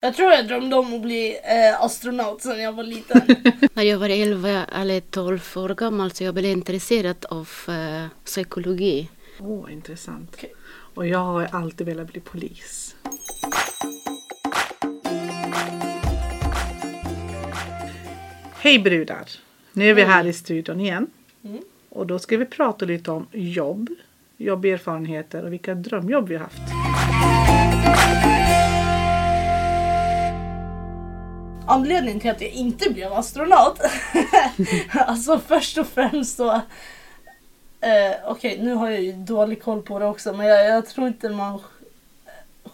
Jag tror jag drömde om att bli eh, astronaut sedan jag var liten. När jag var 11 eller 12 år gammal så jag blev intresserad av eh, psykologi. Åh, oh, intressant. Okej. Och jag har alltid velat bli polis. Hej brudar! Nu är vi här i studion igen. Mm. Och då ska vi prata lite om jobb, jobberfarenheter och vilka drömjobb vi har haft. Anledningen till att jag inte blev astronaut. alltså först och främst så. Eh, Okej, nu har jag ju dålig koll på det också. Men jag, jag tror inte man sk-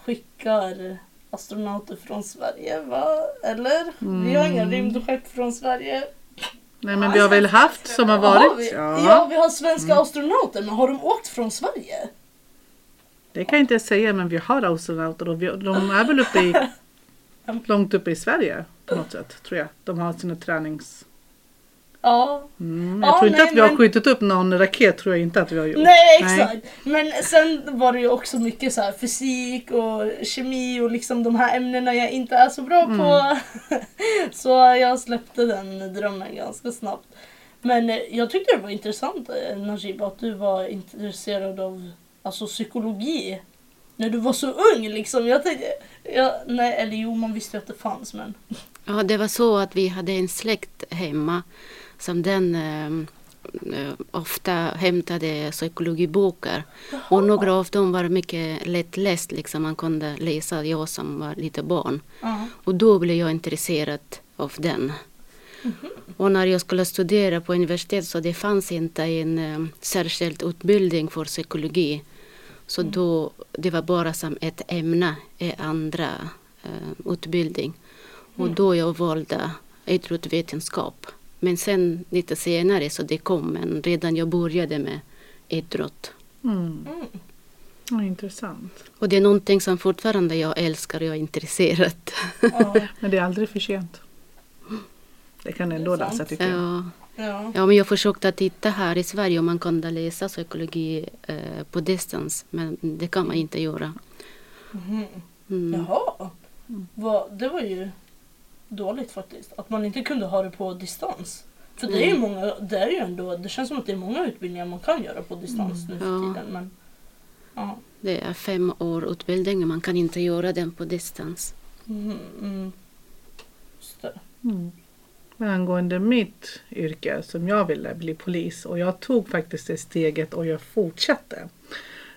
skickar astronauter från Sverige va? Eller? Vi har inga rymdskepp från Sverige. Nej men vi har väl haft som har varit? vi? Ja. Ja. vi har svenska astronauter. Men har de åkt från Sverige? Det kan jag inte säga men vi har astronauter och vi, de är väl uppe i långt uppe i Sverige på något sätt tror jag. De har sina tränings... Ja. Mm, jag Ja, tror inte nej, att vi har men- skjutit upp någon raket tror jag inte att vi har gjort. Nej exakt. Men sen var det ju också mycket så här fysik och kemi och liksom de här ämnena jag inte är så bra på. så jag släppte den drömmen ganska snabbt. Men eh, jag tyckte det var intressant eh, Najib att du var intresserad av alltså, psykologi. När du var så ung liksom. Jag tänkte, ja, nej eller jo man visste ju att det fanns men. Ja, det var så att vi hade en släkt hemma som den eh, eh, ofta hämtade psykologiböcker. Och några av dem var mycket lättläst, liksom man kunde läsa, jag som var lite barn. Ja. Och då blev jag intresserad av den. Och när jag skulle studera på universitet så det fanns inte en um, särskild utbildning för psykologi. Så då, det var bara som ett ämne i andra uh, utbildning. Och då jag valde idrottsvetenskap. Men sen lite senare så det kom, men redan jag började med idrott. Mm. Mm. Ja, intressant. Och det är någonting som fortfarande jag älskar och är intresserad. Ja. Men det är aldrig för sent. Det kan ändå läsa tycker jag. Ja. Ja. Ja, men jag försökte titta här i Sverige om man kunde läsa psykologi eh, på distans, men det kan man inte göra. Mhm. Mm. Jaha. Va, det var ju dåligt faktiskt. Att man inte kunde ha det på distans. För det är ju många, det är ju ändå, det känns som att det är många utbildningar man kan göra på distans nu för Ja. tiden. Men, ja. Det är fem år utbildning, man kan inte göra den på distans. Mm, mm. Mm. Men angående mitt yrke som jag ville bli polis och jag tog faktiskt det steget och jag fortsatte.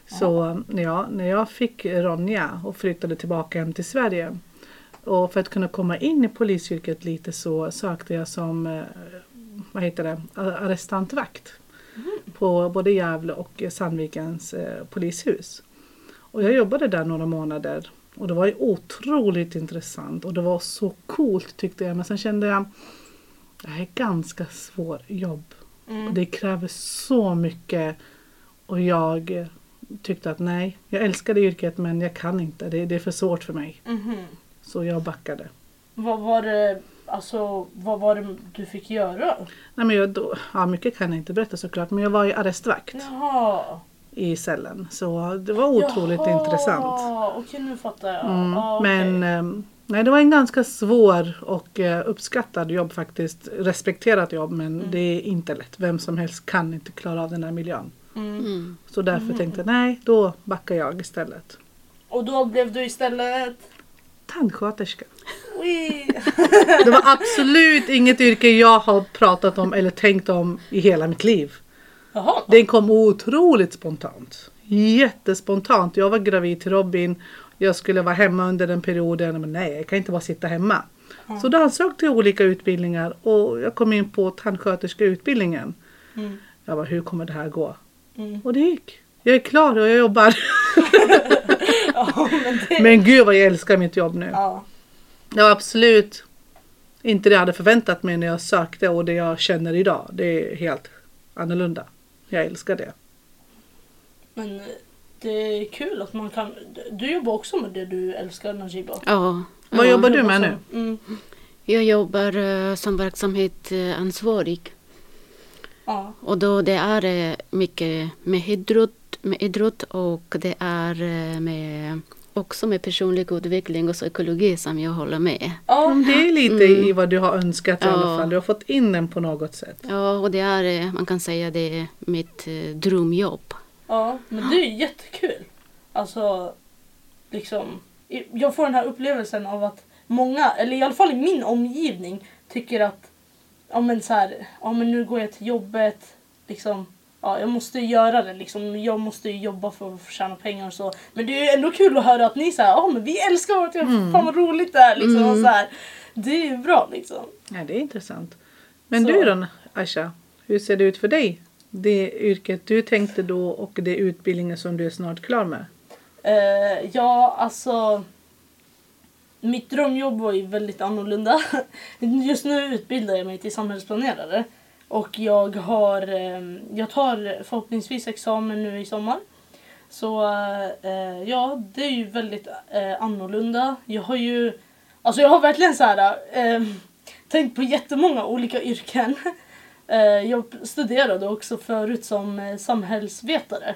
Så ja, när jag fick Ronja och flyttade tillbaka hem till Sverige och för att kunna komma in i polisyrket lite så sökte jag som eh, vad heter det, arrestantvakt på både Gävle och Sandvikens eh, polishus. Och jag jobbade där några månader och det var ju otroligt intressant och det var så coolt tyckte jag. Men sen kände jag det här är ganska svårt jobb. Mm. Och det kräver så mycket och jag tyckte att nej, jag älskade yrket men jag kan inte. Det, det är för svårt för mig. Mhm. Så jag backade. Vad var det, alltså vad var det du fick göra? Nej, men jag, då, ja, mycket kan jag inte berätta såklart men jag var ju arrestvakt Jaha. i cellen. Så det var otroligt Jaha. intressant. Okej nu fattar jag. Mm, Ja, okej. Men ehm, nej, det var en ganska svår och eh, uppskattad jobb faktiskt. Respekterat jobb men det är inte lätt. Vem som helst kan inte klara av den här miljön. Mm. Mm. Så därför tänkte jag nej, då backar jag istället. Och då blev du istället... Tandsköterska. Det var absolut inget yrke jag har pratat om eller tänkt om i hela mitt liv. Jaha. Den kom otroligt spontant. Jättespontant. Jag var gravid till Robin. Jag skulle vara hemma under den perioden. Men nej, jag kan inte bara sitta hemma. Så då ansökte jag till olika utbildningar och jag kom in på tandsköterskeutbildningen. Mm. Jag bara, hur kommer det här gå? Mm. Och det gick. Jag är klar och jag jobbar. Ja, men det... Men gud vad jag älskar mitt jobb nu. Ja. Det var absolut inte det jag hade förväntat mig när jag sökte och det jag känner idag. Det är helt annorlunda. Jag älskar det. Men eh, det är kul att man kan... Du jobbar också med det du älskar Najiba. Ja, Vad ja. jobbar du med nu? Mm. Jag jobbar eh, som verksamhetsansvarig. Ja. Och då det är eh, mycket med idrott, med idrott och det är eh, med också med personlig utveckling och psykologi som jag håller med. Ja, det är lite Mm. i vad du har önskat i alla Ja. fall. Du har fått in den på något sätt. Ja, och det är, eh, man kan säga det är mitt eh, drömjobb. ja, men det är jättekul. Alltså, liksom. Jag får den här upplevelsen av att många, eller i alla fall i min omgivning, tycker att ja men så här, ja men nu går jag till jobbet, liksom. Ja, jag måste göra det liksom. Jag måste jobba för att tjäna pengar och så. Men det är ändå kul att höra att ni säger ja men vi älskar vårt jobb, fan vad roligt det är liksom. Och så här. Det är ju bra liksom. Ja, det är intressant. Men Så. du då Aisha, hur ser det ut för dig? Det yrket du tänkte då och det utbildningen som du är snart klar med? Eh, ja, alltså. Mitt drömjobb var ju väldigt annorlunda. Just nu utbildar jag mig till samhällsplanerare. Och jag har, eh, jag tar förhoppningsvis examen nu i sommar. Så eh, ja, det är ju väldigt eh, annorlunda. Jag har ju, alltså jag har verkligen så här tänkt på jättemånga olika yrken. Jag studerade också förut som samhällsvetare.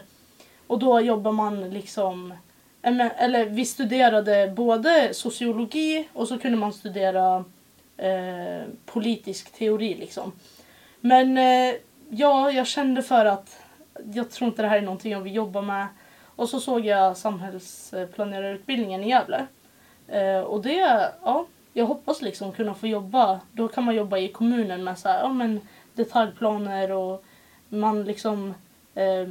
Och då jobbar man liksom, eller vi studerade både sociologi och så kunde man studera eh, politisk teori liksom. Men eh, ja, jag kände för att jag tror inte det här är någonting jag vill jobba med. Och så såg jag samhällsplanerarutbildningen i Gävle. Eh, och det, ja, jag hoppas liksom kunna få jobba. Då kan man jobba i kommunen med så här, ja men detaljplaner och man liksom eh,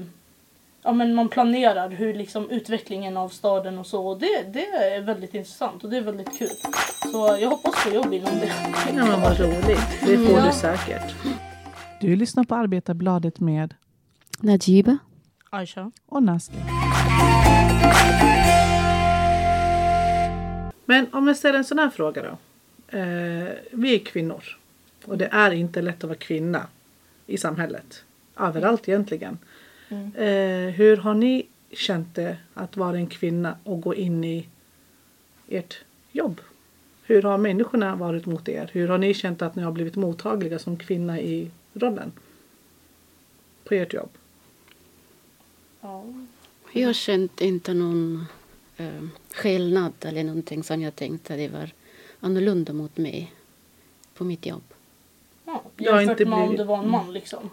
ja, men man planerar hur liksom utvecklingen av staden och så. Och det, det är väldigt intressant och det är väldigt kul. Så jag hoppas få jobb inom det. Ja men vad roligt, det får Ja. du säkert. Du lyssnar på Arbetarbladet med Najiba? Aisha? och Naski. Men om jag ställer en sån här fråga då. Eh, vi är kvinnor och det är inte lätt att vara kvinna i samhället. Överallt egentligen. Mm. Eh, hur har ni känt det att vara en kvinna och gå in i ert jobb? Hur har människorna varit mot er? Hur har ni känt att ni har blivit mottagliga som kvinna i rollen? På ert jobb? Ja. Jag har känt inte någon eh, skillnad eller någonting som jag tänkte det var annorlunda mot mig på mitt jobb. Ja, Jag har jämfört inte med om det var en man liksom.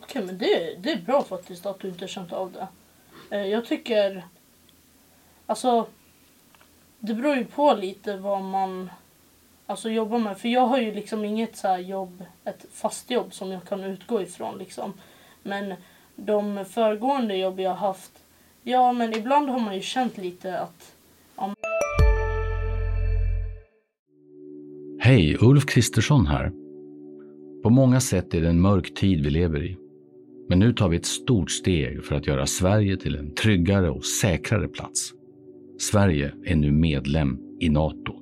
Okej men det, det är bra faktiskt att du inte känt av det. Eh, Jag tycker... Alltså... Det beror ju på lite vad man alltså, jobba med. För jag har ju liksom inget så här jobb, ett fast jobb som jag kan utgå ifrån liksom. Men de föregående jobb jag har haft, ja men ibland har man ju känt lite att Hej, Ulf Kristersson här. På många sätt är det en mörk tid vi lever i. Men nu tar vi ett stort steg för att göra Sverige till en tryggare och säkrare plats. Sverige är nu medlem i Nato.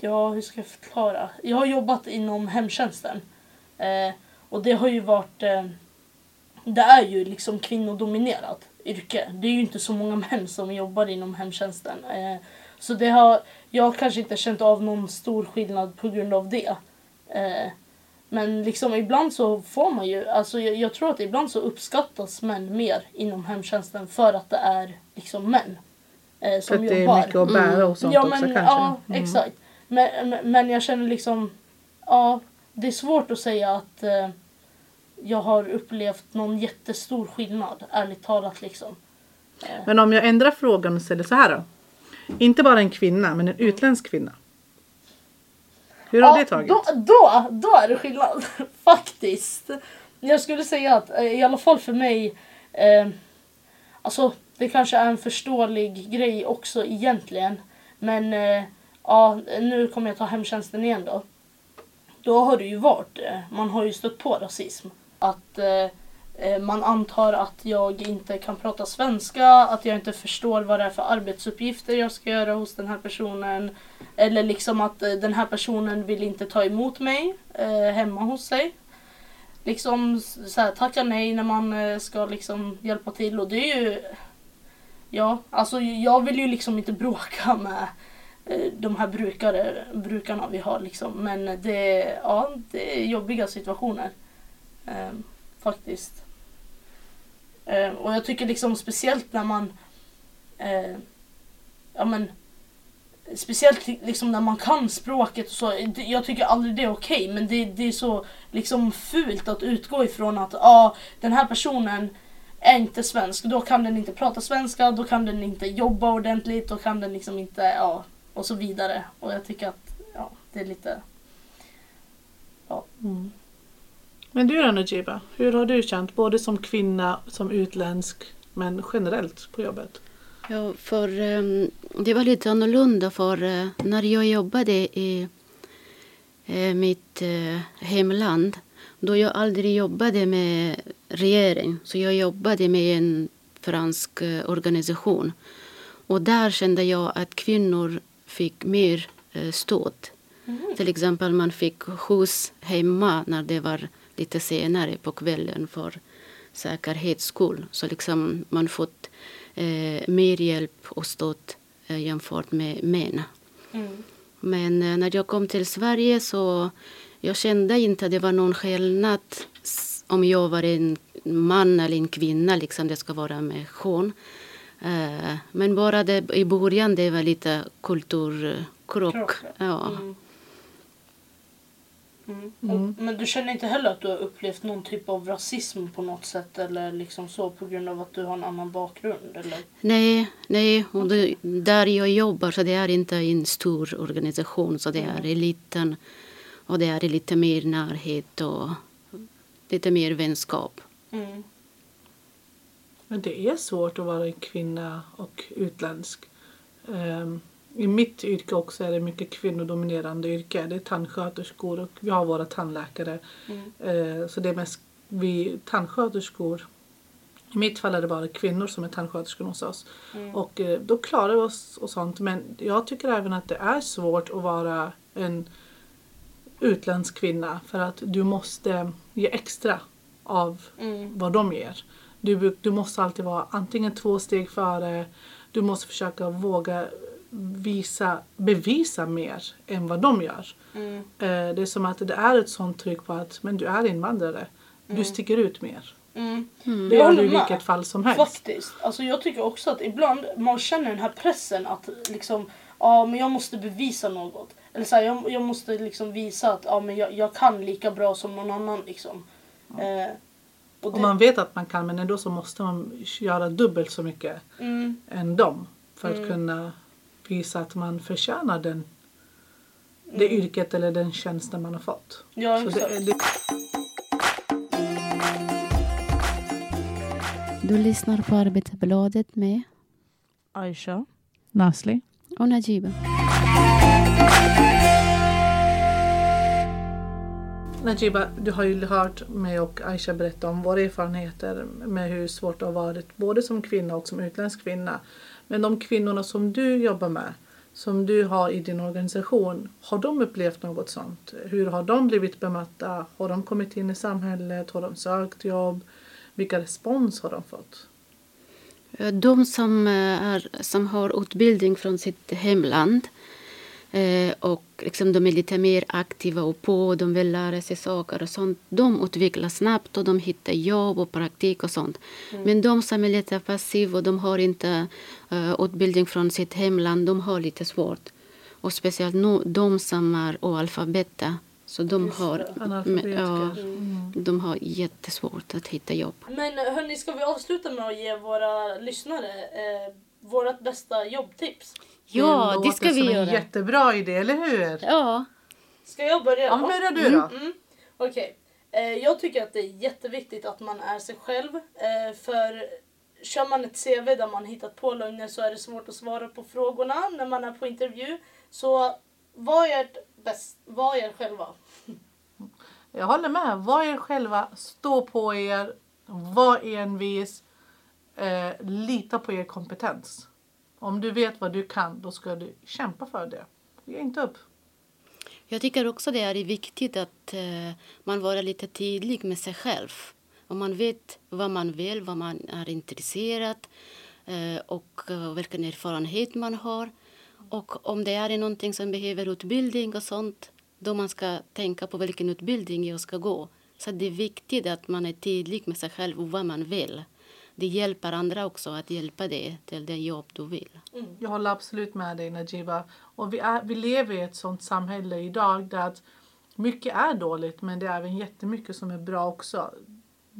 ja, hur ska jag förklara? Jag har jobbat inom hemtjänsten. Eh, och det har ju varit... Eh, det är ju liksom kvinnodominerat yrke. Det är ju inte så många män som jobbar inom hemtjänsten. Eh, så det har, jag har kanske inte känt av någon stor skillnad på grund av det. Eh, men liksom ibland så får man ju, alltså jag, jag tror att ibland så uppskattas män mer inom hemtjänsten för att det är liksom män. Eh, För som att det är jobbar. mycket att bära och sånt ja, också men, kanske. Ja, Mm. exakt. Men, men, jag känner liksom, ja, det är svårt att säga att eh, jag har upplevt någon jättestor skillnad, ärligt talat liksom. Men om jag ändrar frågan och ställer så här då. Inte bara en kvinna, men en utländsk kvinna. Hur har det tagit? Då, då, då är det skillnad, faktiskt. Jag skulle säga att eh, i alla fall för mig, eh, alltså det kanske är en förståelig grej också egentligen. Men eh, ja, nu kommer jag ta hemtjänsten igen då. Då har det ju varit, det. man har ju stött på rasism. Att eh, eh, man antar att jag inte kan prata svenska, att jag inte förstår vad det är för arbetsuppgifter jag ska göra hos den här personen. Eller liksom att eh, den här personen vill inte ta emot mig eh, hemma hos sig. Liksom såhär så här, tacka nej när man eh, ska liksom hjälpa till och det är ju Ja, alltså jag vill ju liksom inte bråka med Eh, de här brukare, brukarna vi har liksom. Men det, ja, det är jobbiga situationer. Eh, faktiskt. Eh, och jag tycker liksom speciellt när man eh, ja men Speciellt liksom när man kan språket och så. Jag tycker aldrig det är okej men det, det är så liksom fult att utgå ifrån att ja, den här personen är inte svensk. Då kan den inte prata svenska, då kan den inte jobba ordentligt, då kan den liksom inte, ja, och så vidare. Och jag tycker att ja, det är lite... Mm. Men du då Najiba, hur har du känt både som kvinna, som utländsk men generellt på jobbet? Ja, för ehm, det var lite annorlunda för eh, när jag jobbade i eh, mitt eh, hemland då jag aldrig jobbade med regering, så jag jobbade med en fransk organisation. Och där kände jag att kvinnor fick mer eh, stöd. Till exempel man fick skjuts hemma när det var lite senare på kvällen för säkerhets skull. Så liksom man fått eh, mer hjälp och stöd eh, jämfört med män. Mm. Men eh, när jag kom till Sverige så jag kände inte att det var någon skillnad om jag var en man eller en kvinna. Liksom det ska vara med kön. Eh, men bara det, i början det var lite kulturkrock. Krock, Ja. Mm. Mm. Och, men du känner inte heller att du har upplevt någon typ av rasism på något sätt eller liksom så på grund av att du har en annan bakgrund? Eller? Nej, nej. Och det, där jag jobbar så det är inte en stor organisation så det är en liten och det är lite mer närhet och lite mer vänskap. Mm. Men det är svårt att vara en kvinna och utländsk. Ehm, I mitt yrke också är det mycket kvinnodominerande yrke. Det är tandsköterskor och vi har våra tandläkare. Eh, så det är mest vi tandsköterskor. I mitt fall är det bara kvinnor som är tandsköterskor hos oss. Och eh, då klarar vi oss och sånt. Men jag tycker även att det är svårt att vara en utländsk kvinna för att du måste ge extra av Mm. vad de ger. Du, du måste alltid vara antingen två steg före, du måste försöka våga visa, bevisa mer än vad de gör. Mm. Eh, Det är som att det är ett sånt tryck på att men du är invandrare, du sticker ut mer. Mm. Det gör håller du i vilket fall som helst. Faktiskt. Alltså jag tycker också att ibland man känner den här pressen att liksom, ja men jag måste bevisa något. Eller så här, jag, jag måste liksom visa att ja, men jag, jag kan lika bra som någon annan liksom. Eh, och Och det, man vet att man kan men ändå så måste man göra dubbelt så mycket mm, än dem. För att kunna visa att man förtjänar den, det yrket eller den tjänsten man har fått. ja, Så det, det, Du lyssnar på Arbetarbladet med Aisha. Nasli. och Najiba. Najiba, du har ju hört mig och Aisha berätta om våra erfarenheter med hur svårt det har varit både som kvinna och som utländsk kvinna. Men de kvinnorna som du jobbar med, som du har i din organisation, har de upplevt något sånt? Hur har de blivit bemötta? Har de kommit in i samhället? Har de sökt jobb? Vilka respons har de fått? De som, är, som har utbildning från sitt hemland eh, och liksom de är lite mer aktiva och på, de vill lära sig saker och sånt. De utvecklas snabbt och de hittar jobb och praktik och sånt. Men de som är lite passiva och de har inte eh, utbildning från sitt hemland, de har lite svårt. Och speciellt no, de som är analfabeter. Så de har, ja, de har jättesvårt att hitta jobb. Men hörni, ska vi avsluta med att ge våra lyssnare eh, vårt bästa jobbtips? Ja, det låter ska vi som en göra. jättebra idé, eller hur? Ja. Ska jag börja Ja, börja du då. Mm. Okej. Eh, jag tycker att det är jätteviktigt att man är sig själv. Eh, för kör man ett CV där man hittat på lögner så är det svårt att svara på frågorna när man är på intervju. Så var ert bäst, var er själva. Jag håller med. Var er själva, stå på er, Var envis. Eh, lita på er kompetens. Om du vet vad du kan, då ska du kämpa för det. Ge inte upp. Jag tycker också det är viktigt att eh, man vara lite tydlig med sig själv. Om man vet vad man vill, vad man är intresserad eh, och eh, vilken erfarenhet man har. Och om det är någonting som behöver utbildning och sånt, då man ska tänka på vilken utbildning jag ska gå. Så det är viktigt att man är tydlig med sig själv och vad man vill. Det hjälper andra också att hjälpa dig till det jobb du vill. Jag håller absolut med dig Najiba. Och vi, är, vi lever i ett sånt samhälle idag där att mycket är dåligt men det är även jättemycket som är bra också.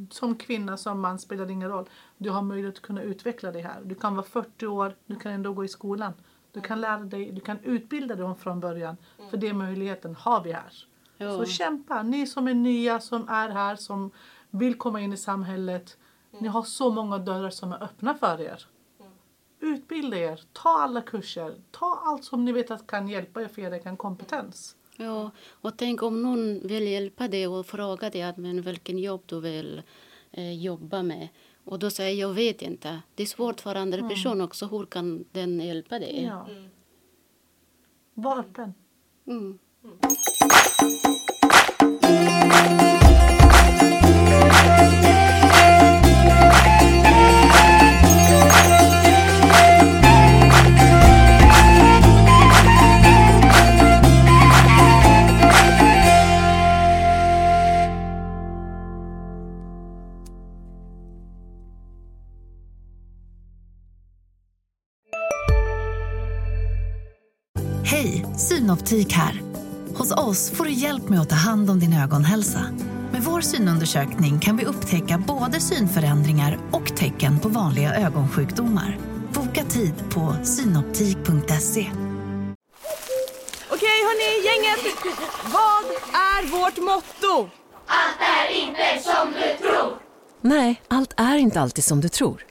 Som kvinna, som man spelar det ingen roll. Du har möjlighet att kunna utveckla dig här. Du kan vara 40 år, du kan ändå gå i skolan. Du kan lära dig, du kan utbilda dig från början. För den möjligheten har vi här. Ja. Så kämpa, ni som är nya, som är här, som vill komma in i samhället. Ni har så många dörrar som är öppna för er. Utbilda er, ta alla kurser, ta allt som ni vet att kan hjälpa er för er egen kompetens. Ja, och tänk om någon vill hjälpa dig och fråga dig att, men vilken jobb du vill eh, jobba med. Och då säger jag vet inte. Det är svårt för andra personer också. Hur kan den hjälpa dig? Ja. Var öppen. Mm. Hej, Synoptik här. Hos oss får du hjälp med att ta hand om din ögonhälsa. Med vår synundersökning kan vi upptäcka både synförändringar och tecken på vanliga ögonsjukdomar. Boka tid på synoptik.se. Okej hörni, gänget! Vad är vårt motto? Nej, allt är inte alltid som du tror.